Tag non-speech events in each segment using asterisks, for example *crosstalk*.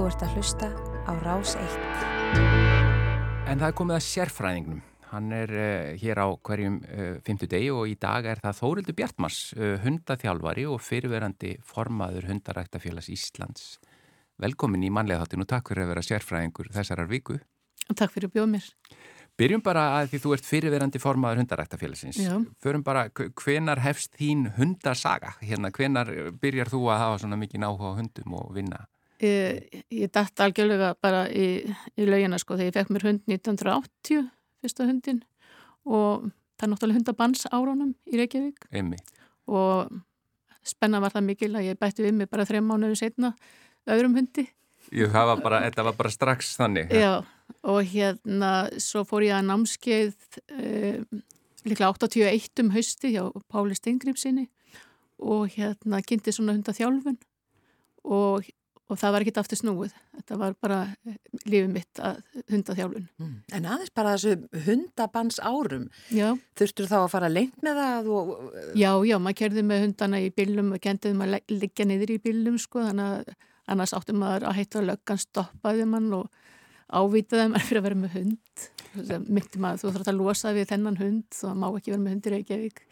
Þú ert að hlusta á Rás 1. En það er komið að sérfræðingnum. Hann er uh, hér á hverjum uh, fymtu degi og í dag er það Þórildur Bjartmars, uh, hundaþjálfari og fyrirverandi formaður hundaræktafélags Íslands. Velkomin í manlega þáttinu og takk fyrir að vera sérfræðingur þessarar viku. Takk fyrir að bjóða mér. Byrjum bara að því þú ert fyrirverandi formaður hundaræktafélagsins. Já. Förum bara, hvenar hefst þín hundasaga? Hérna, hvenar byrjar þú að hafa svona mikið náhuga á hundum og vinna? Ég, ég dætt algjörlega bara í, í laugina sko þegar ég fekk mér hund 1980, fyrsta hundin og það er náttúrulega hundabans árunum í Reykjavík Einmitt. og spenna var það mikil að ég bætti við mig bara þrejum mánuðu setna öðrum hundi. Ég hafa bara, þetta var bara strax þannig. Já og hérna svo fór ég að námskeið eh, líklega 81 um hausti hjá Páli Steingripsinni og hérna kynnti svona hundaþjálfun og og það var ekkit aftur snúið. Þetta var bara eh, lífið mitt að hundaþjálfun. Mm. En aðeins bara þessu hundabans árum, Já, þurftur þá að fara lengt með það og... já, já, maður kerði með hundana í bílum og kendiði maður að liggja niður í bílum sko, þannig að annars átti maður að heita að löggan stoppaði mann og ávitaði maður *laughs* fyrir að vera með hund. Myndi maður, þú þarf að losa við þennan hund, þá má ekki vera með hundir Reykjavík.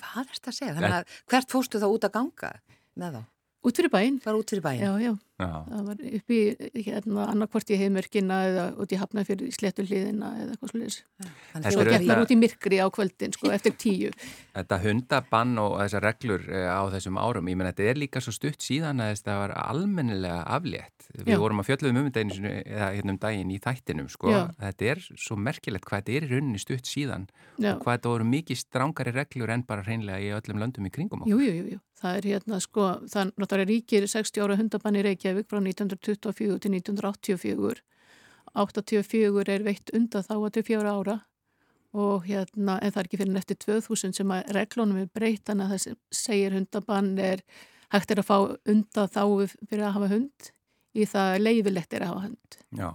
Hvað er þetta að segja? Þannig að hvert fórstu þá út að ganga með þá? Út fyrir bæinn. Bara út fyrir bæinn? Já, já. Já. Það var upp í hérna, annarkvort í heimörkina eða út í hafna fyrir sléttu hliðina eða eitthvað slúðis. Er gett auðvitað- maður út í myrkri á kvöldin, sko, *laughs* eftir tíu. Þetta hundabann og þessar reglur eh, á þessum árum, ég menn þetta er líka svo stutt síðan að þetta var almennilega aflétt. Við Já. vorum að fjöldluðum um þetta einu sinni, eða hérna um daginn í þættinum, sko. Þetta er svo merkilegt hvað þetta er í rauninni stutt síðan Já. og hvað þetta voru mikið strángari reglur en bara hreinlega í öllum löndum í kringum okkur. Jú, jú, jú, jú. Það er hérna, sko, það náttúrulega ríkir 60 ára hundabann í Reykjavík frá 1924 til 1984. 84 er veitt undan þá til fjóra ára og hérna, en það er ekki fyrir eftir 2000 sem að reglunum er breytt þannig að það segir hundabann er hægt er að fá undan þá fyrir að hafa hund í það leifilegt er að hafa hund. Já.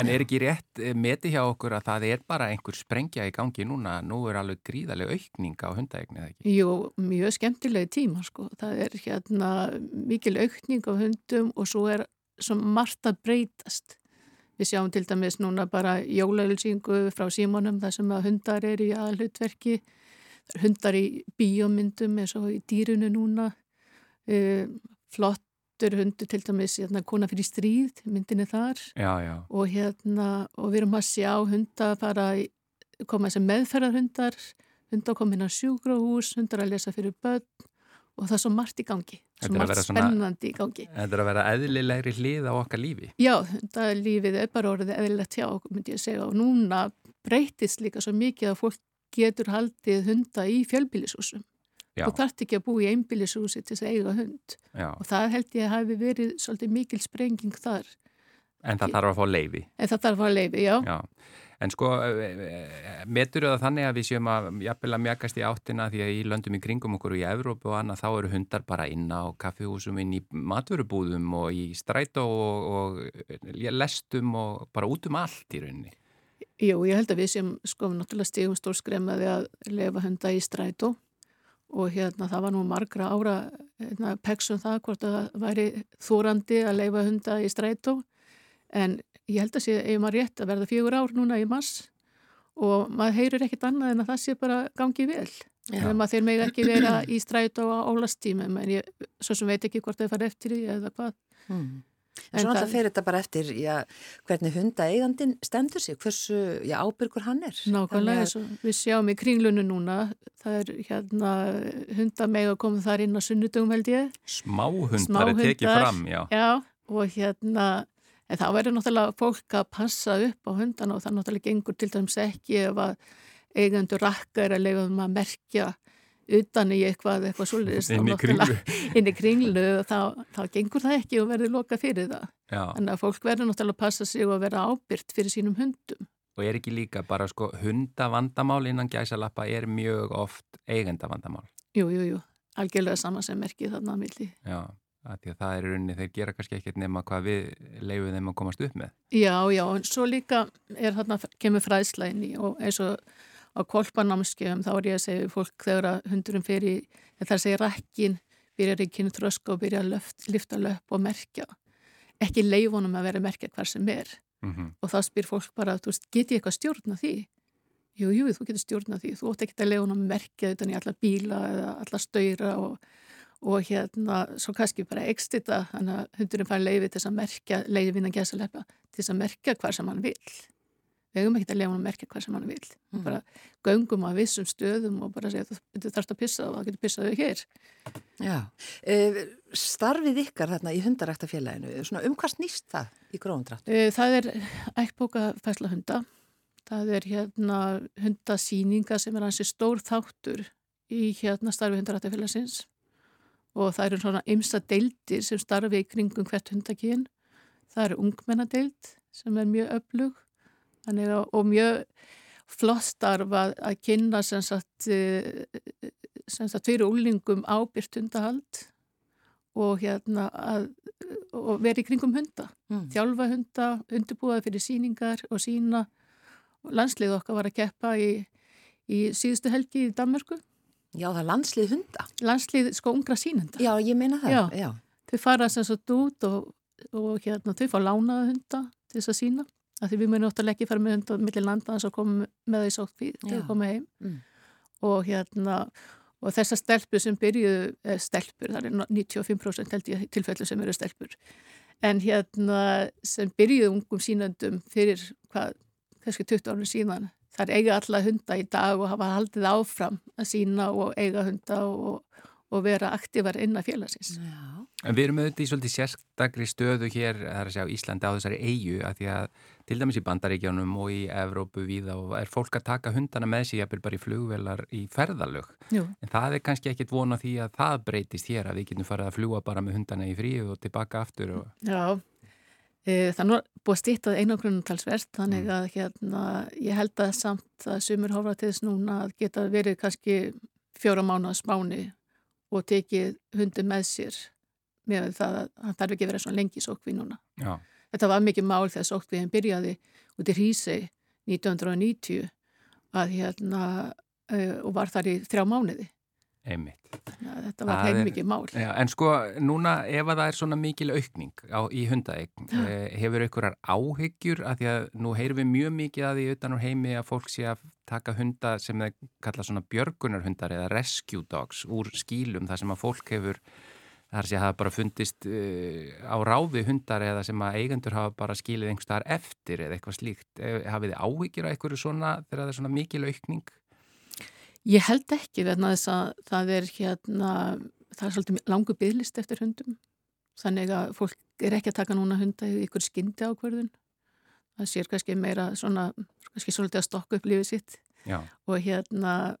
En er ekki rétt eh, meti hjá okkur að það er bara einhver sprengja í gangi núna, nú er alveg gríðarlega aukning á hundaegnið ekki? Jú, mjög skemmtilegi tíma sko. Það er hérna mikil aukning á hundum og svo er svo margt að breytast. Við sjáum til dæmis núna bara jólaölsingu frá símónum þar sem að hundar er í aðhlutverki, hundar í bíómyndum eins og í dýrunu núna, uh, flottur hundur til dæmis hérna, kona fyrir stríð, myndinni þar. Já, já. og hérna og við erum að sjá hundar fara í, koma sem meðferðarhundar hundar koma inn á sjúkrahús hundar að lesa fyrir börn og það er svo margt í gangi. Þetta svo að margt svona- spennandi í gangi. Þetta er að vera eðlilegri hlið á okkar lífi. já, hundar lífið er bara orðið eðlilegt hjá okkur myndi ég segja. Og núna breytist líka svo mikið að fólk getur haldið hunda í fjölbýlishúsum Já, og þarf ekki að búa í einbýlishúsi til þess að eiga hund já. og það held ég að hafi verið svolítið mikil sprenging þar En það þarf að fá leifi. en það þarf að leifi, já, Já, en sko, metur það þannig að við séum að jafnvel að mjagast í áttina því að í löndum í kringum okkur og í Evrópu og annað þá eru hundar bara inn á kaffihúsum, inn í matvörubúðum og í strætó og, og lestum og bara út um allt í rauninni. Jú, ég held að við sem sko náttúrulega stigum stór skremmaði að lefa hunda í strætó og hérna það var nú margra ára hérna, peksum það hvort að það væri þórandi að leifa hunda í strætó en ég held að sé, ef maður rétt að verða fjögur ár núna í mass og maður heyrir ekkit annað en að það sé bara gangi vel. Þegar þeir megi ekki vera í strætó á ólastímum en ég svo sem veit ekki hvort þeir fara eftir því eða hvað. Hmm. En En svo náttúrulega fer þetta bara eftir já, hvernig hundaeigandin stendur sig, hversu já, ábyrgur hann er. Nákvæmlega, og við sjáum í kringlunu núna, það er hérna að koma þar inn á sunnudugum held ég. Smáhundar er tekið Smáhundar. fram, já. Já, og hérna, en þá verður náttúrulega fólk að passa upp á hundana og það náttúrulega gengur til dæmis ekki ef að eigendur rakka er að leifa um að merkja utan í eitthvað, eitthvað þá Inn í kringlu. *laughs* Inn í kringlu þá, þá gengur það ekki og verður loka fyrir það. Já, Þannig að fólk verður náttúrulega að passa sig og vera ábyrgt fyrir sínum hundum. og er ekki líka bara sko hundavandamál innan gæsalappa er mjög oft eigendavandamál. Jú, jú, jú, algjörlega sama sem merkið þarna að milli. Já, að að það er rauninni, þeir gera kannski ekkert nema hvað við leifum þeim að komast upp með. Já, já, en svo líka er þarna, kemur fræðsla inn í og eins og á kolpanámskefum þá er ég að segja fólk þegar að hundurum fyrir, það að segja rækkin, byrjar í kynþröska og byrjar að lifta löp og merkja. ekki leifunum að vera merkja hvar sem er Mm -hmm. og þá spyr fólk bara, þú veist, get ég eitthvað stjórna því? Jú, jú, þú getur stjórna því þú ótt ekki að leifunum að merkja utan í alla bíla eða alla stöyra og, og hérna, svo kannski bara ekst þetta, þannig að hundurinn fær leifi til að merkja, leifin að gæsa leppa til að merkja hvar sem hann vil við hefum ekki að leifunum að merkja hvar sem hann vil Mm. bara göngum á vissum stöðum og bara segja, þú þarfst að pissa og það getur pissaðu hér Já, uh, starfið ykkar þarna í hundaræktafélaginu, svona um hvað snýst það í gróðundrætt? Eh, Það er ættbóka fæsla hunda. Það er hérna hundasýninga sem er hansi stór þáttur í hérna starfi hundarættafélagsins og það eru svona ymsa deildir sem starfi í kringum hvert hundakinn. Það eru ungmennadeild sem er mjög öflug Þannig, að- og mjög flott starf að, að kynna sem sagt, eh, sem sagt fyrir úlingum ábyrgt hundahald og hérna að og vera í kringum hunda Mm. þjálfa hunda, undirbúaði fyrir síningar og sína. Landslið okkar var að keppa í, í síðustu helgi í Danmarku. Já, það er landslið hunda. Landslið sko ungra sínenda. Já, ég meina það. Já. Já. Þau fara sem sagt út og, og hérna, þau fá lánaða hunda til þess að sína. Af Því við munum óttalega ekki fara með hunda millir landa þess að koma með því sótt fyrir til að koma heim. Mm. Og hérna, og þessar stelpur sem byrjuðu, eh, stelpur, það er 95% held ég tilfellu sem eru stelpur. En hérna sem byrjuðu ungum sínöndum fyrir hvað, kannski 20 árið síðan, þar eiga alla hunda í dag og hafa haldið áfram að sína og eiga hunda og, og vera aktívar innan félagsins. Já. En við erum auðvitað í svolítið sérstakri stöðu hér, það er að segja á Íslandi á þessari eigu, að því að til dæmis í bandaríkjónum og í Evrópu víða og er fólk að taka hundana með sig jafnvel bara í flugvelar í ferðalög. Jú. En það er kannski ekkit vona því að það breytist hér, að við getum farið að fljúa bara með hundana í fríu og tilbaka aftur. Og... Já, e, það er nú búið að stýttað einangrunum talsvert, þannig Mm. að hérna, ég held að samt að sumur hófra til þess núna að geta verið kannski fjóra mánu að spáni og tekið hundi með sér með það að hann þarf ekki að vera svona lengi í sókví núna. Já, Þetta var mikið mál þegar sókvíðin byrjaði út í Hrísei 1990 að hérna uh, og var þar í þrjá mánuði. Einmitt. Að Þetta var Það heim er- mikið mál. Já, en sko, núna ef að það er svona mikil aukning á, í hundaeign, eh, hefur einhverjar áhyggjur að því að nú heyrum við mjög mikið að því utan úr heimi að fólk sé að taka hunda sem þeir kalla svona björgunarhundar eða rescue dogs úr skýlum þar sem að fólk hefur þar sé að hafa bara fundist uh, á ráfi hundar eða sem að eigendur hafa bara skýlið einhver staðar eftir eða eitthvað slíkt. Eh, Hafið þið áhyggjur að einhverju svona þegar það er svona mikil aukning? Ég held ekki vegna þess að það er hérna, það er svolítið langu bygglist eftir hundum. Þannig að fólk er ekki að taka núna hunda í ykkur skyndi ákverðun. Það sér kannski meira svona, kannski svolítið að stokka upp lífið sitt Já, og hérna,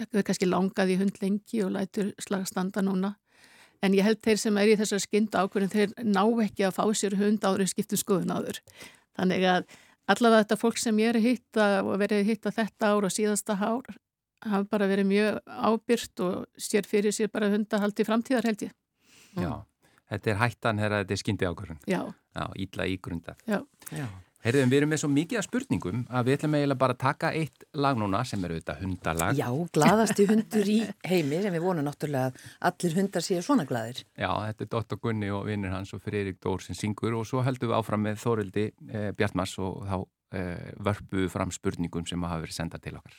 það er kannski langað í hund lengi og lætur slaga standa núna. En ég held þeir sem er í þessar skynda ákverðin, þeir ná ekki að fá sér hund áður en skiptum skoðun áður. Þannig að allavega þetta fólk sem ég er að hitta og verið að hitta þetta ár og síðasta ár hafa bara verið mjög ábyrgt og sér fyrir sér bara hundahaldi framtíðar held ég. já. Þetta er hættan þegar þetta er skyndi ákvörðun. Já, Já, ítla ígrundað. já. Já. Heyrðum, við erum með svo mikið af spurningum að við ætlum eiginlega bara að taka eitt lag núna sem er auðvitað hundalag. Já, glaðasti hundur í heimi sem við vonum náttúrulega að allir hundar séu svona glaðir. Já, þetta er Dóttar Gunni og vinnir hans og Friðrik Dór sem syngur og svo heldum við áfram með Þórildi eh, Bjartmars og þá eh, vörpu við fram spurningum sem hafa verið sendað til okkar.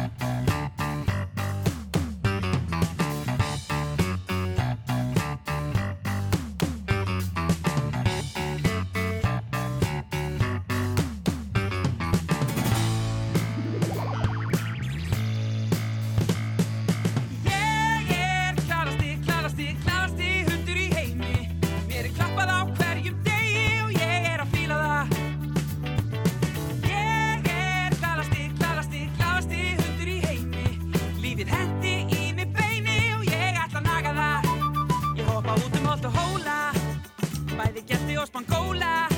on go.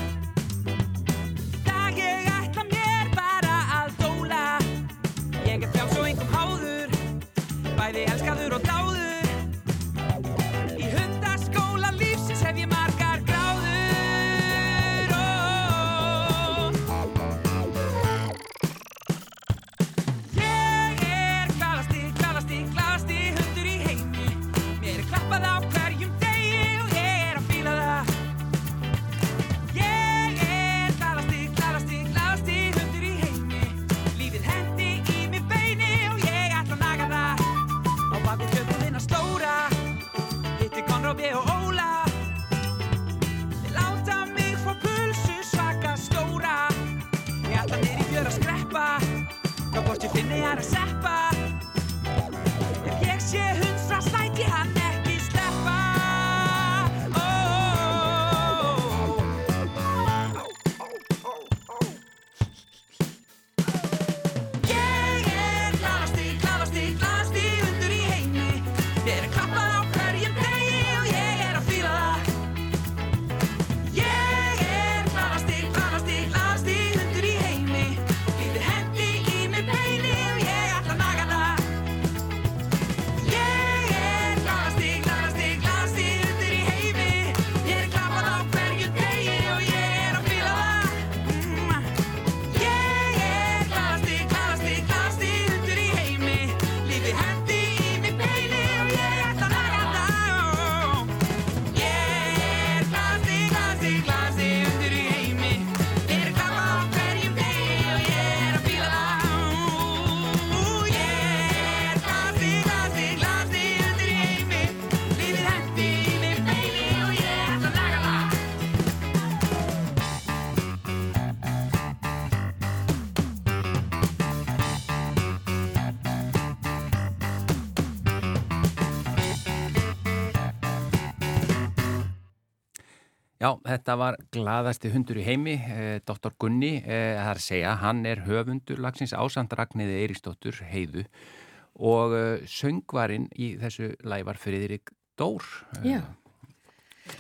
Þetta var glaðasti hundur í heimi, eh, Dr. Gunni, eh, það er að segja, hann er höfundur lagsins ásandrakniði Eiríksdóttur heiðu og eh, söngvarinn í þessu lævar Friðrik Dór. Eh, Já.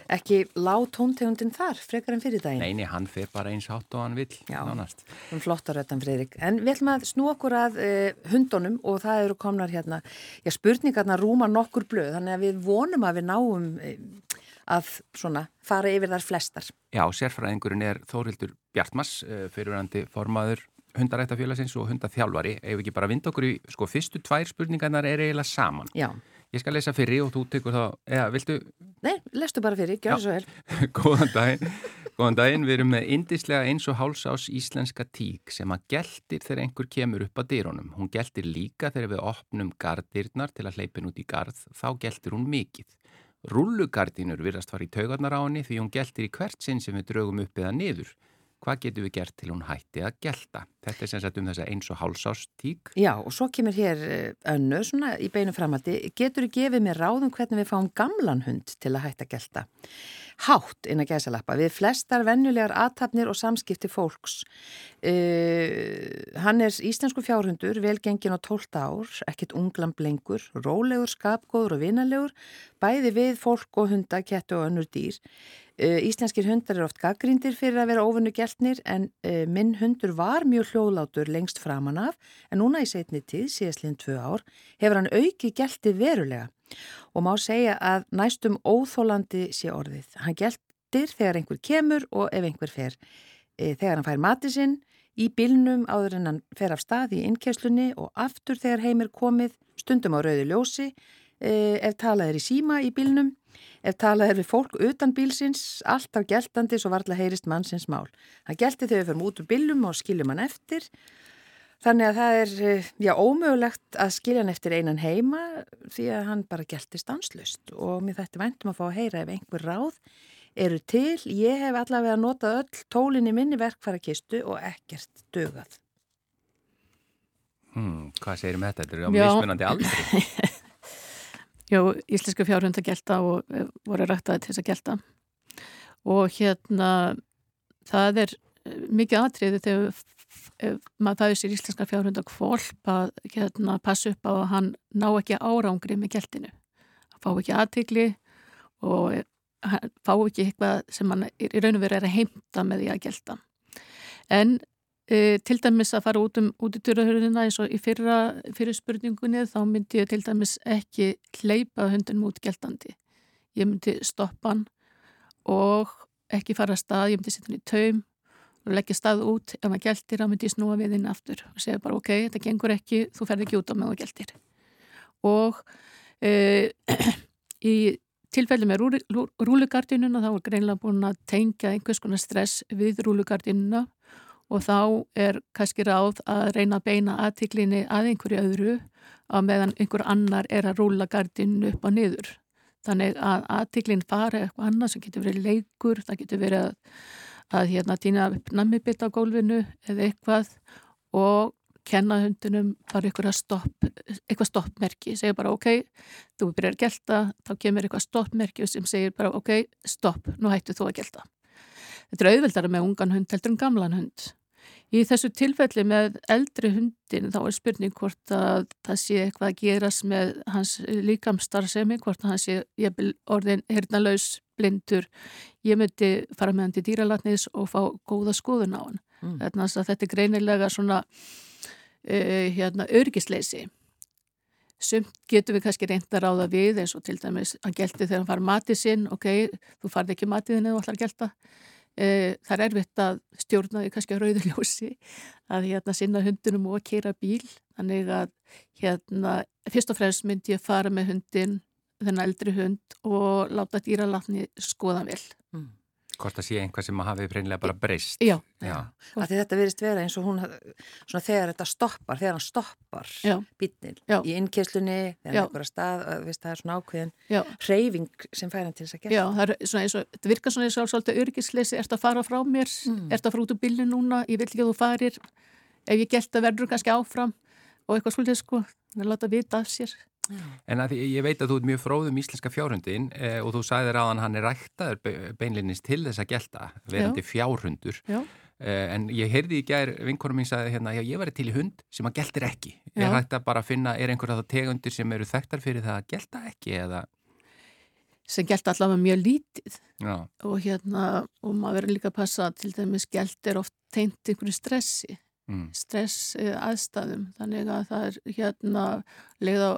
Ekki lág tóntegundin þar, frekar en fyrir daginn. Neini, hann fer bara eins hátt og hann vill, Já. nánast. Um flottar röttan, Freirik. En við ætlum að snú okkur að uh, hundunum og það eru komnar hérna, já, spurningarna rúma nokkur blöð, þannig að við vonum að við náum uh, að svona fara yfir þar flestar. Já, sérfræðingurinn er Þórildur Bjartmas, eh, fyrirverandi formaður hundarættafélagsins og hundaþjálfari. Ef við ekki bara vind okkur í, sko, fyrstu tvær spurningarnar er eiginlega saman. Já. Ég skal lesa fyrir og þú tekur þá, eða, viltu, Nei, lestu bara fyrir, gjör Já. svo vel. *laughs* Góðan daginn. Góðan daginn, við erum með indislega eins og háls ás íslenska tík sem að geltir þegar einhver kemur upp að dýrónum. Hún geltir líka þegar við opnum gardyrnar til að hleypin út í gard, þá geltir hún mikið. Rullugardínur virðast fara í taugarnar á henni því hún geltir í hvert sinn sem við draugum upp eða niður. Hvað getum við gert til hún hætti að gelta? Þetta er sem sagt um þessa eins og háls ás tík. Já, og svo kemur hér eh, önnu, svona í beinu framaldi, getur þú gefið mér ráðum hvernig við fáum gamlan hund til að hætta gelta? Hátt inn að gæsalappa við flestar venjulegar aðtapnir og samskipti fólks. Uh, hann er íslensku fjárhundur, velgengin á 12 ár, ekkit unglam blengur, rólegur, skapgóður og vinalegur, bæði við fólk og hunda, kettu og önnur dýr. Uh, íslenskir hundar er oft gaggrindir fyrir að vera óvinnu geltnir en uh, minn hundur var mjög hljóðlátur lengst framan af en núna í setni tíð, síðastlinn tvö ár, hefur hann auki gelti verulega og má segja að næstum óþólandi sé orðið. Hann geltir þegar einhver kemur og ef einhver fer. E, þegar hann fær mati sinn, í bílnum áður en hann fer af stað í innkesslunni og aftur þegar heim er komið, stundum á rauði ljósi, ef talað er í síma í bílnum, ef talað er við fólk utan bílsins, alltaf geltandi svo varðla heyrist mannsins mál. Hann gelti þegar við fyrir út úr bílum og skiljum hann eftir, Þannig að það er, eh, já, ómögulegt að skilja hann eftir einan heima því að hann bara gelti stanslust og mér þetta væntum að fá að heyra ef einhver ráð eru til. Ég hef allavega notað öll tólinn í minni verkfærakistu og ekkert dögað. Hmm, hvað segir um þetta? Þetta er á mismunandi aldri. *laughs* Já, íslenska fjárhund að gelta og eh, voru ræktaði til þess að gelta og hérna það er eh, mikið atriði þegar ef maður fæður sér íslenska fjárhund að kvolp að hérna, passa upp á að hann ná ekki árangri með geltinu að fá ekki aðtigli og eh, fá ekki eitthvað sem hann í raun og veru er að heimta með því að gelta en e, til dæmis að fara út um út í dyrrahörðina eins og í fyrra fyrir spurningunni þá myndi ég til dæmis ekki hleypa hundinum út geltandi. Ég myndi stoppa hann og ekki fara að stað, ég myndi setja hann í taum og leggja stað út. Ef maður geltir þá myndi ég snúa við inn aftur og segja bara ok, þetta gengur ekki, þú ferð ekki út á með þú geltir. Og e, *clears throat* í tilfelli með rúli- rú- rúlugardínuna þá er greinlega búin að tengja einhvers konar stress við rúlugardínuna og þá er kannski ráð að reyna að beina aðtiklinni að einhverju öðru á meðan einhver annar er að rúla gardinu upp og niður. þannig að aðtiklinn fara eitthvað annað sem getur verið leikur, það getur verið að, að hérna týna nammibit á gólfinu eða eitthvað og kenna hundunum bara eitthvað stopp, eitthvað stoppmerki, segja bara ok, þú byrjar að gelta, þá kemur eitthvað stoppmerki sem segir bara ok, stopp, nú hættu þú að gelta. Þetta er auðveldara með ungan hund heldur en gamlan hund. Í þessu tilfelli með eldri hundin þá er spurning hvort að það sé eitthvað að gerast með hans líkamstarfsemi, hvort að hann sé orðin hernalaus, blindur. Ég myndi fara með hann til dýralatnis og fá góða skoðun á hann. Mm. Þannig að þetta er greinilega svona uh, hérna, örgisleysi. Sumt getum við kannski reynd að ráða við eins og til dæmis hann gelti þegar hann far matið sinn, ok, þú farði ekki matiðin eða þú ætlar að Uh, það er erfitt að stjórna því kannski að rauðurljósi *laughs* að hérna sinna hundunum og að keira bíl. Þannig að hérna fyrst og fremst myndi ég fara með hundin, þennan eldri hund og láta dýralatni skoða vel. Mm. Hvort það sé einhvað sem hafi hreinlega bara breyst. Já, Já. Af því þetta verist vera eins og hún svona þegar þetta stoppar, þegar hann stoppar Já. í innkesslunni þegar hann ekkur að stað, að, veist, það er svona ákveðin já. reyfing sem fær hann til þess að gera Já, það er svona eins og, þetta virkar svona eins og svolítið örgisleysi, ert að fara frá mér, Mm. ert að fara út úr bílinn núna, ég vil ekki að þú farir, ef ég gælt að verður kannski áfram og eitthvað svolítið sko, það er láta vita af sér. En að ég veit að þú ert mjög fróðum íslenska fjárhundin eh, og þú sagðir á hann er ræktaður be- beinlinnis til þess að gelta, verandi fjárhundur. Já. Eh, en ég heyrði í gær, vinkonum mín sagði hérna, já, ég var til í hund sem að geltir ekki. Já. Er hægt að bara finna, er einhverja þá tegundir sem eru þekktar fyrir það að gelta ekki eða, Sem gælt allavega mjög lítið já, og hérna, og maður verður líka að passa að til dæmis gælt er oft teint einhverju stressi, mm, stress eh, aðstæðum, þannig að það er hérna, leið á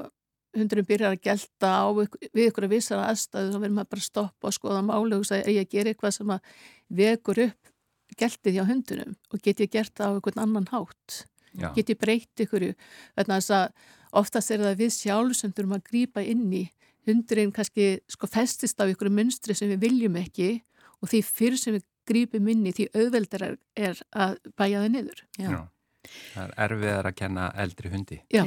hundurinn byrjar að gelta á við ykkur að vissara aðstæðu, þá verður maður bara að stoppa og skoða máli og segja, er ég að gera eitthvað sem að vekur upp geltið hjá hundunum og get ég gert það á einhvern annan hátt? Já, get ég breytt ykkur þannig að þess að oftast er það við sjálf sem þurfum að grípa inn í. Hundurinn kannski sko festist á ykkur munstri sem við viljum ekki og því fyrir sem við grípum inn í því auðveldar er, að bæja það niður. Já. já. Það er erfiðar að kenna eldri hundi. Já,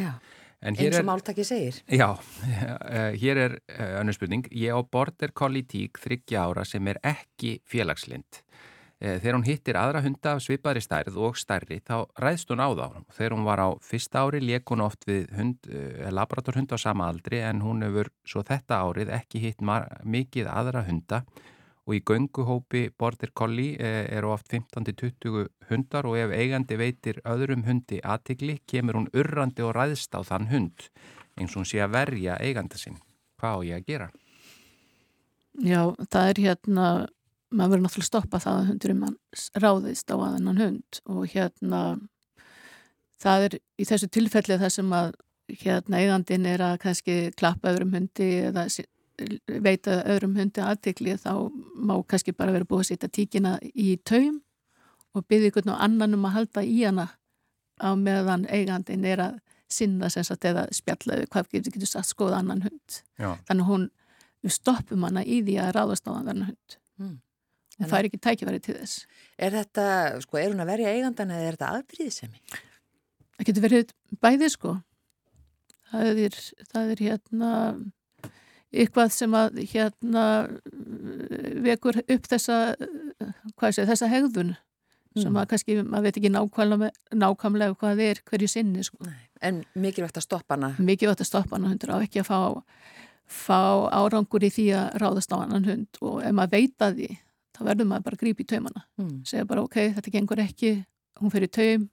eins og máltaki segir já, *laughs* eh, hér er uh, önnur spurning. Ég á border collie tík þryggja ára sem er ekki félagslind. Eh, Þegar hún hittir aðra hunda af svipaðri stærð og stærri þá ræðst hún á þá. Þegar hún var á fyrsta ári leik hún oft við hund, laboratorhund á sama aldri en hún hefur svo þetta árið ekki hitt mikið aðra hunda og í gönguhópi border collie eh, eru oft 15-20 hundar og ef eigandi veitir öðrum hundi aðtigli kemur hún urrandi og ræðst á þann hund eins og hún sé að verja eiganda sinn. Hvað á ég að gera? já, það er hérna maður verður náttúrulega stoppa það að hundurinn mann ráðist á aðannan hund og hérna það er í þessu tilfelli það sem að hérna eigandin er að kannski klappa öðrum hundi eða veita öðrum hundi aðtikli þá má kannski bara vera búið að setja tíkina í taum og byggja ykkur og annan um að halda í hana á meðan eigandin er að sinna sem sagt eða spjalla við hvað getur, getur sagt skoða annan hund. Já, þannig hún, við stoppum hana í því að ráðast á annan hund. Mm. og það er ekki tækifæri til þess. Er þetta, sko, er hún að verja eigandan eða er þetta afbríðisemi? það getur verið bæði sko. Það er, það er hérna eitthvað sem að hérna vekur upp þessa hvað sé, þessa hegðun sem Mm. að kannski, maður veit ekki nákvæmlega, nákvæmlega hvað það er hverju sinni sko. En mikilvægt að stoppa hana mikið vart að stoppa hann hundur á ekki að fá, fá árangur í því að ráðast á annan hund og ef maður veit að því þá verður maður bara að grípa í taumana mm. segja bara ok, þetta gengur ekki hún fyrir taum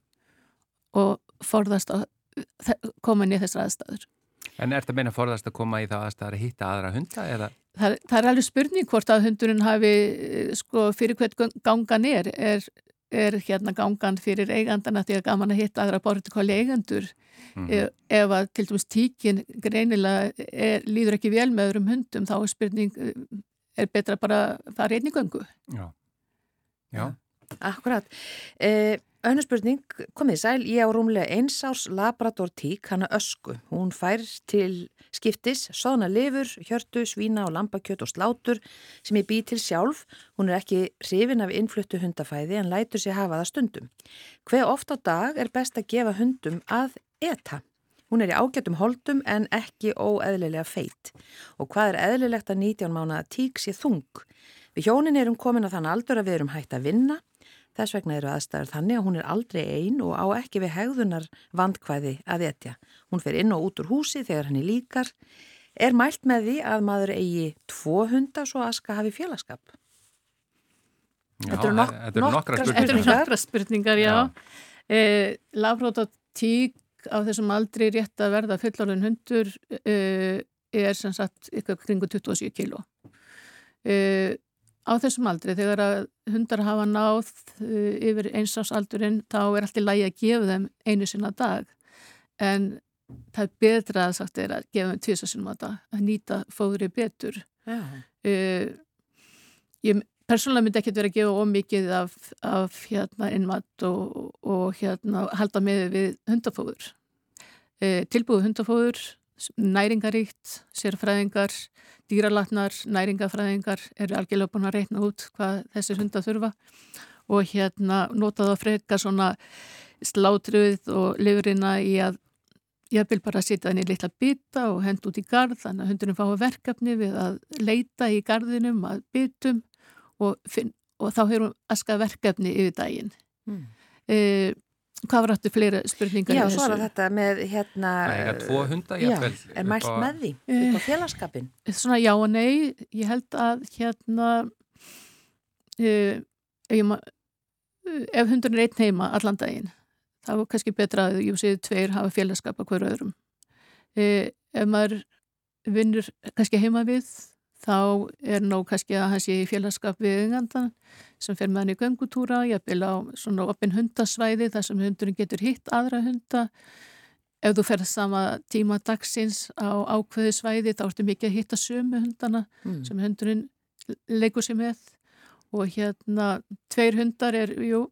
og forðast að koma inn í þessar aðstæður en er þetta meina forðast að koma í það aðstæðar að hitta aðra hunda eða? það, það er alveg spurning hvort að hundurinn hafi eh, sko fyrir hvert gangan er er, er hérna gangan fyrir eigandana því að gaman að hitta aðra bortikóli eigendur. Mm ef, ef að til dæmis tíkin greinilega er, líður ekki vel með öðrum hundum þá er spurning eh, er betra bara að fara einn í göngu. Já, já, Akkurat. Eh, Önnur spurning, komið sæl, ég á rúmlega eins árs Labrador tík, hana ösku. Hún fær til skiptis, soðna lifur, hjörtu, svína og lambakjöt og slátur sem ég bý til sjálf. Hún er ekki hrifin af innfluttu hundafæði en lætur sér hafa það stundum. Hver oft á dag er best að gefa hundum að eta? Hún er í ágætum holdum en ekki óeðlilega feitt. Og hvað er eðlilegt að 19 mánuða tík sé þung? Við hjónin erum komin á þann aldur að við erum hægt að vinna. Þess vegna eru aðstæður þannig að hún er aldrei ein og á ekki við hegðunar vandkvæði að etja. Hún fer inn og út úr húsi þegar henni líkar. Er mælt með því að maður eigi tvo hunda svo aska hafi félagskap? Já, Þetta eru nok- nokkrar Þetta eru spurningar. nokkra spurningar, já. Já. Eh, Lafróta tík á þessum aldri rétt að verða fullorðin hundur eh, er sem sagt ykkur kringu 27 kíló. Eh, á þessum aldri þegar að hundar hafa náð eh, yfir einsásaldurinn þá er allt í lægi að gefa þeim einu sinna dag en það er betra að sagt er að gefa þeim tvisa sinna dag að nýta fóðri betur. Já. Uh, ég persónulega myndi ekkert vera að gefa ómikið af, af hérna innmatt og, og hérna halda með við hundafóður. Uh, tilbúið hundafóður, næringaríkt, sérfræðingar, dýralatnar, næringafræðingar eru algjörlega búin að reyna út hvað þessir hundar þurfa og hérna nota það frekar svona slátruð og lifurina í að ég vil bara sitja henni í litla bita og henda út í garð þannig að hundurinn fái verkefni við að leita í garðinum að bitum og, og þá hefur hún aska verkefni yfir daginn. Mm. Eh, hvað var aftur fleira spurningar Já, svo er þetta með hérna... Það er tvo hunda, Já, jafnvel. er mælt á- með því Eh. upp á félagskapin. Svona já og nei, ég held að hérna eh, ef, ég ma- eh, ef hundurinn er einn heima allan daginn þá er kannski betra að jú séu tveir hafa félagskap að hverju öðrum. Eh, ef maður vinnur kannski heima við þá er nóg kannski að hann sé í félagskap við engandan sem fer með hann í göngutúra, jafnvel á svona opin hundasvæði þar sem hundurinn getur hitt aðra hunda. Ef þú ferð sama tíma dagsins á ákveði svæði þá ertu mikið að hitta sömu hundana Mm. sem hundurinn leikur sér með. Og hérna tveir hundar er, jú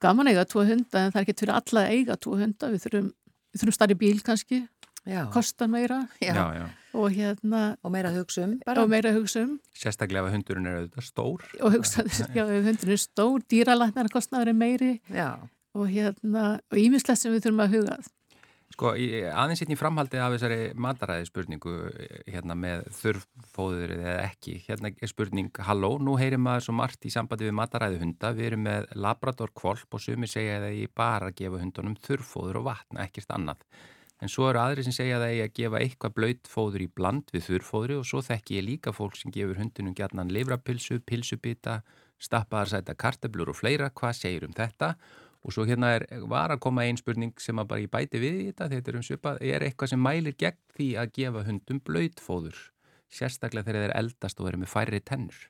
gaman eiga tvo hunda en það er ekki alla að eiga tvo hunda, við þurfum við þurfum starri bíl kannski, Já. kostar meira Já. Já, já. og hérna Og meira hugsa um bara. og meira hugsa um Sérstaklega ef hundurinn er auðvitað stór. og hugsa, ef hundurinn er stór dýralæknar kostnaður er meiri Já. og hérna, og ímislegt sem við þurfum að huga. Sko, í- aðeins hérna í framhaldi af þessari mataræði spurningu hérna með þurrfóður eða ekki. Hérna er spurning, halló, nú heyrir maður svo margt í sambandi við mataræði hunda. Við erum með labrador kvolp og sumir segja að ég bara gefa hundunum þurrfóður og vatn, ekkert annað. En svo eru aðri sem segja að ég að gefa eitthvað blöytfóður í bland við þurrfóðri og svo þekki ég líka fólk sem gefur hundunum gjarnan livrapilsu, pilsubita, stappaðar sæta karteblur og fleira. Hvað segir um þetta? Og svo hérna er, var að koma einn spurning sem að bara ég bæti við í þetta, þetta er um svipað, er eitthvað sem mælir gegn því að gefa hundum blöytfóður, sérstaklega þegar þeir eldast og eru með færri tennur.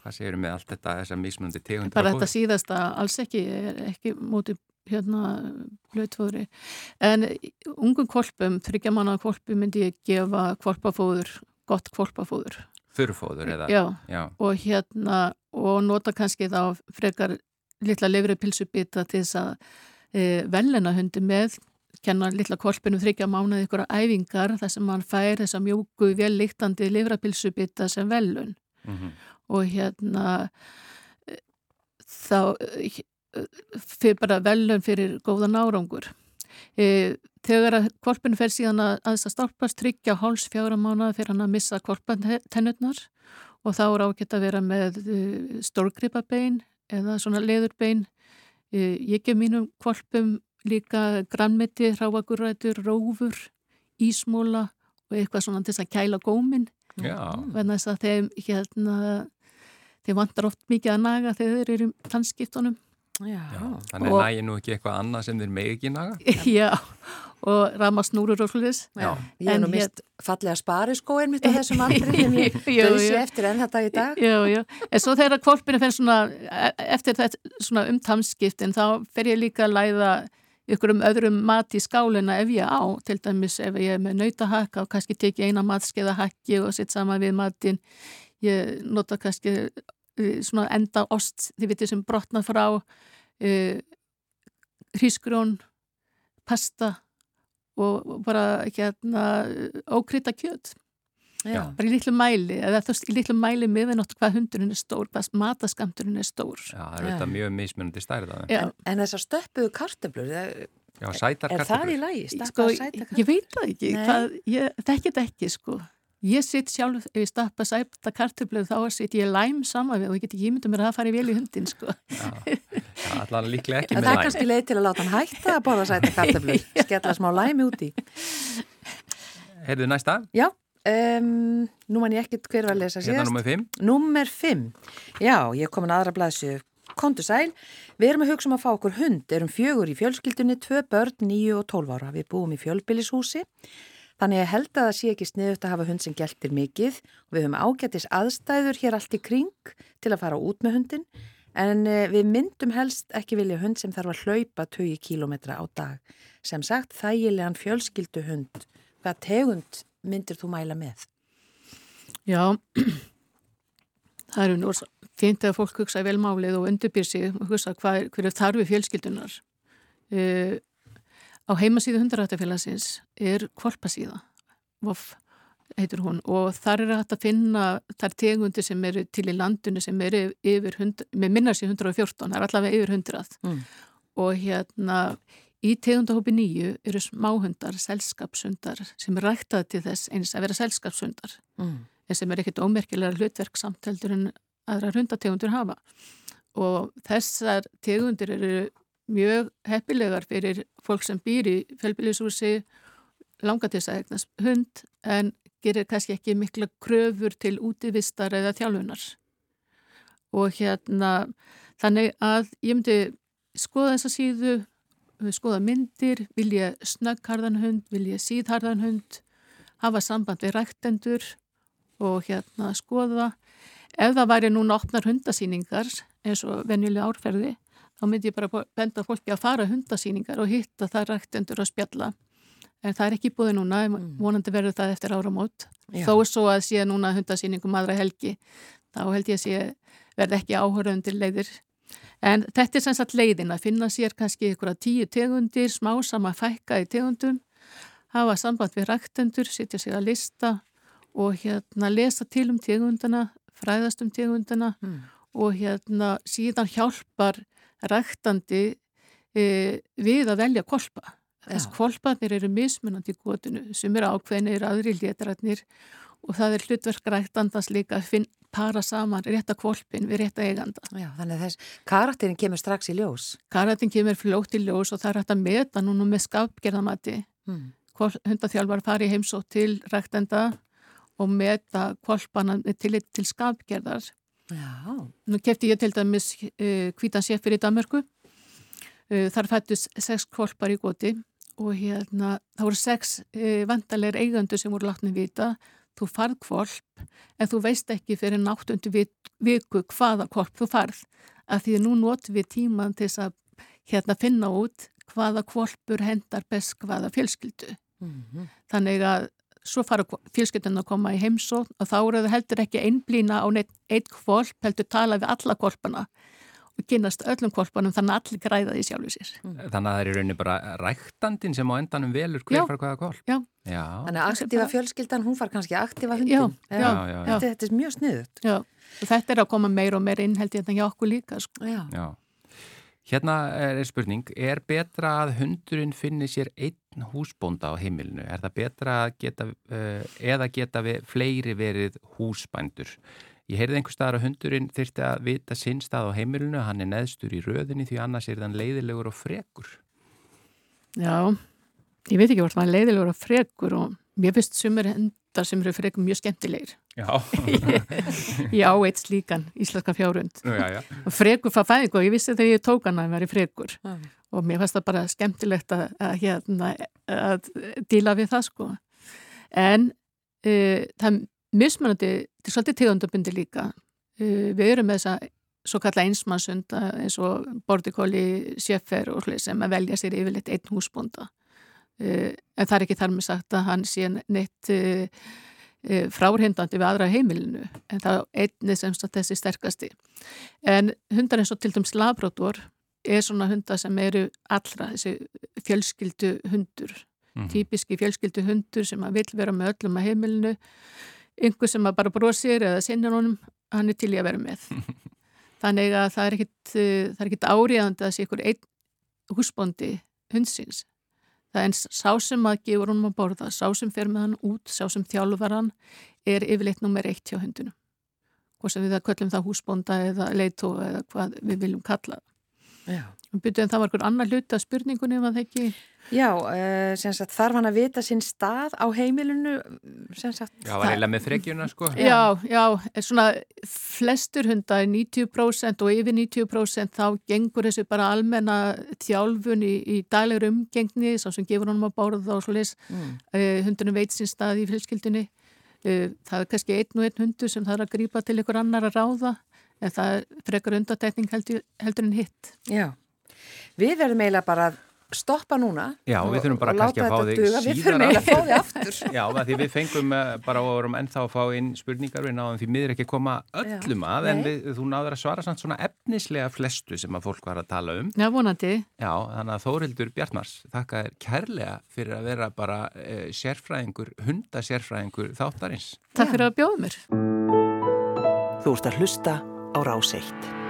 Hvað segir með allt þetta, þessar mismunandi tegundir bara þetta fóður? síðasta alls ekki, er ekki móti hérna blöðfóðri en ungum kvolpum, þryggja manna kvolpum myndi ég gefa kvolpafóður gott kvolpafóður Þurrfóður eða? já, Já, og hérna og nota kannski þá frekar litla lifri pilsubita til þess að e, velina hundi með kenna litla kvolpinu þryggja mánuði ykkur æfingar þar sem hann fær þessa mjúku vel líktandi livrapilsubita sem velun mm og hérna eh, þá fyrir bara velun fyrir góðan árangur. E, þegar að kvolpinu fer síðan að aðeins að stálpast tryggja háls fjára mánuða fyrir hann að missa kvolpantennurnar og þá er ágætt að vera með e, stórgripabein eða svona leðurbein. E, ég gef mínum kvolpum líka grannmeti, hráagurrætur, rófur, ísmóla og eitthvað svona til þess að kæla góminn já, vegna þess að þeim hérna þeim vantar oft mikið að naga þegar þeir eru í tannskiptunum Já. já. Þannig Og- nægir nú ekki eitthvað annað sem þeir megi ekki naga? *laughs* já, og rama snúrur og sluðis Já. Ég hef En nú mist fallega spari skóin mitt á þessum aldri sem ég *laughs* döðsi eftir enn þetta í dag. Já, já, en svo þegar kvolpinu fer svona e- eftir þetta svona um tannskiptin þá fer ég líka að læða ykkur um öðrum mat í skálina ef ég á, til dæmis ef ég er með nautahakka og kannski teki eina matskeiða hakki og sitt saman við matin ég nota kannski svona enda ost, þið vitið sem brotna frá uh, hrísgrjón pasta og bara hérna ókrita kjöt Já. bara í litlu mæli, eða þú veist, í litlu mæli miðvinótt hvað hundurinn er stór, hvað mataskamturinn er stór. Já, það er þetta mjög mismunandi stærða. En, en þessar stöppuðu kartöflur, það- Já, sætar Er það í lagi? Sko, ég veit það ekki, hvað, ég þetta ekki sko. Ég sitt sjálf, ef ég stappa sæta kartöflu þá sitt ég læm saman við og ég get ekki ímynda mér að það fari vel í hundin sko. Já, allan líklega ekki En með það er læm. kannski leið til að láta hann hætta að borða sæta *laughs* kartöflur, skella smá læmi út í. Heyrðu næsta, Já, um, nú man ég ekkert hver var að lesa hérna síðast. nummið 5. Númer 5. Já, ég er komin aðra blæðsju. Kontu sæl, við erum að hugsa um að fá okkur hund, erum fjögur í fjölskyldunni, tvö börn, níu og tólf ára. Við búum í fjölbýlishúsi, þannig að held að það sé ekki sniðut að hafa hund sem geltir mikið og við höfum ágættis aðstæður hér allt í kring til að fara út með hundin, en eh, við myndum helst ekki vilja hund sem þarf að hlaupa 20 kílometra á dag. Sem sagt, þægilegan fjölskyldu hund. Hvað tegund myndir þú mæla með? Já, *clears throat* það eru nú fint að fólk hugsa vel málið og undirbýr sig og hugsa er, hver er þarfi fjölskyldunar. Uh, á heimasíðu hundarættafélagsins er kvolpasíða, VOF heitur hún og þar er hægt að finna þar tegundir sem eru til í landinu sem eru yfir, hund, með minnar sér 114, það er allavega yfir 100 Mm. og hérna í tegundahópi nýju eru smáhundar, selskapshundar sem er ræktað til þess eins að vera selskapshundar Mm. en sem er ekkit ómerkilega hlutverk samteldur en aðra hundategundur hafa. Og þessar tegundir eru mjög heppilegar fyrir fólk sem býr í fjölbýlishúsi, langa til þess að eignast hund en gerir kannski ekki mikla kröfur til útivistar eða þjálfunar. Og hérna, þannig að ég myndi skoða þessa síðu, skoða myndir, vilja snöggharðan hund, vilja síðharðan hund, hafa samband við ræktendur og hérna skoða. Ef það væri núna opnar hundasýningar eins og venjulega árferði, þá myndi ég bara benda fólki að fara hundasýningar og hitta það ræktendur að spjalla. En það er ekki búið núna, vonandi verður það eftir áramót. Já. Þó er svo að sé núna hundasýningum aðra helgi, þá held ég að sé verði ekki áhörðundir leiðir. En þetta er sem sagt leiðin að finna sér kannski ykkur að tíu tegundir, smá sama fækka í tegundum, hafa samband við ræktendur, sitja sig að lista og hérna lesa til um tegundana, fræðast um tegundana Mm. og hérna síðan hjálpar ræktandi e, við að velja kolpa. Þess kolpanir eru mismunandi í gótinu sem eru ákveðinir aðri létrætnir og það er hlutverk ræktandans líka að finn, para saman rétta kolpin við rétta eiganda. Já, þannig að þess karakterin kemur strax í ljós. Karatin kemur fljótt í ljós og það er hægt að meta núna með skapgerðamati. Mm. Hundaþjálfar fari heimsótt til ræktenda og meta kolpana með tillit til skapgerðar. Já, Nú kefti ég til dæmis uh, hvítan séfir í Danmörku. Uh, þar fættust sex kolpar í goti og hérna, það voru sex uh, vandalegir eigandur sem voru látni vita. Þú farð kolp en þú veist ekki fyrir náttundu viku hvaða kolp þú farð. Af því að nú notum við tíman til að hérna, finna út hvaða kolpur hendar best hvaða fjölskyldu. mm Þannig að svo fara fjölskyldun að koma í heimsótt og þá eru það heldur ekki einblýna á neitt eitt kvolp, heldur tala við alla kvolpana og kynast öllum kvolpanum þannig að allir græða því sjálfu sér. Þannig að það er í rauninni bara ræktandin sem á endanum velur hver fara hvaða kól. Já. Já. Þannig að bara- fjölskyldan, hún far kannski að aktífa hundin. Já, já, já, já. Þetta, þetta er mjög sniðut. Já, og þetta er að koma meir og meir inn held ég þetta hjá okkur líka. Sko. Já. Hérna er spurning, er betra að hundurinn finni sér einn húsbónda á heimilinu? Er það betra að geta, uh, eða geta við, fleiri verið húsbændur? Ég heyrði einhver staðar að hundurinn þyrfti að vita sinn stað á heimilinu, hann er neðstur í röðinni því annars er þann leiðilegur og frekur. Já, ég veit ekki hvort maður leiðilegur og frekur og mér finnst sumir hendar sem eru frekur mjög skemmtilegir. Já, *laughs* Ég á eitt slíkan íslenska fjárhund. já, já. Og frekur fað fæðingu og ég vissi þegar ég tók hana að vera frekur. Já. og mér fannst það bara skemmtilegt að, að, hérna, að díla við það sko. En uh, það er mismunandi, þetta er svolítið tegundabundi líka. Uh, við erum með þessa svo kalla einsmannsunda eins og bordikóli, sjöfer og hlið sem að velja sér yfirleitt einn húsbúnda. Uh, en það er ekki þar með sagt að hann sé neitt uh, uh, fráhrindandi við aðra heimilinu en það er einni sem sagt þessi sterkasti. En hundar eins og til dæmis labrótor er svona hundar sem eru allra, þessi fjölskyldu hundur, Mhm. típiski fjölskyldu hundur sem að vill vera með öllum að heimilinu, einhver sem að bara brosir eða sinnir honum, hann er til í að vera með. *laughs* Þannig að það er ekkit, eh, ekkit áriðandi að sé ykkur húsbóndi hundsins. Það er eins sá sem að gefur honum að borða, sá sem fer með hann út, sá sem þjálfar hann er yfirleitt nummer eitt hjá hundunum. Hvort sem við það köllum það húsbónda eða leitó eða hvað við viljum kalla það. Já. Byrjuð en það var einhver annar hluti að spurningunni um að það ekki... Já, uh, sem sagt, þarf hann að vita sinn stað á heimilinu, sem sagt. Já, var eiginlega með frekjuna sko. Já, já, er svona flestur hundar, 90% og yfir 90% þá gengur þessu bara almenna þjálfun í, í daglegur umgengni, sá sem gefur honum að bára og svo leys, Mm. uh, hundunum veit sín stað í fjölskyldunni. Uh, það er kannski einn og einn hundur sem þarf að grípa til ykkur annar að ráða, en það er frekar undatækning heldur, heldur en hitt. Já. Við verðum eiginlega bara að stoppa núna. Já, og- við þurfum bara og kannski láta að fá þetta þig duga. Við þurfum eiginlega að fá þig aftur. *laughs* Já, því við fengum eh, bara og vorum ennþá að fá inn spurningar við náðum því miður ekki að koma öllum að en við, þú náður að svara samt svona efnislega flestu sem að fólk var að tala um. Já, vonandi. Já, þannig að Þórildur Bjartmars, þakka þér kærlega fyrir að vera bara eh, sérfræðingur, hundasérfræðingur þáttarins. Takk fyrir að bjóða mér. Þú ert að hlusta á Rás 1.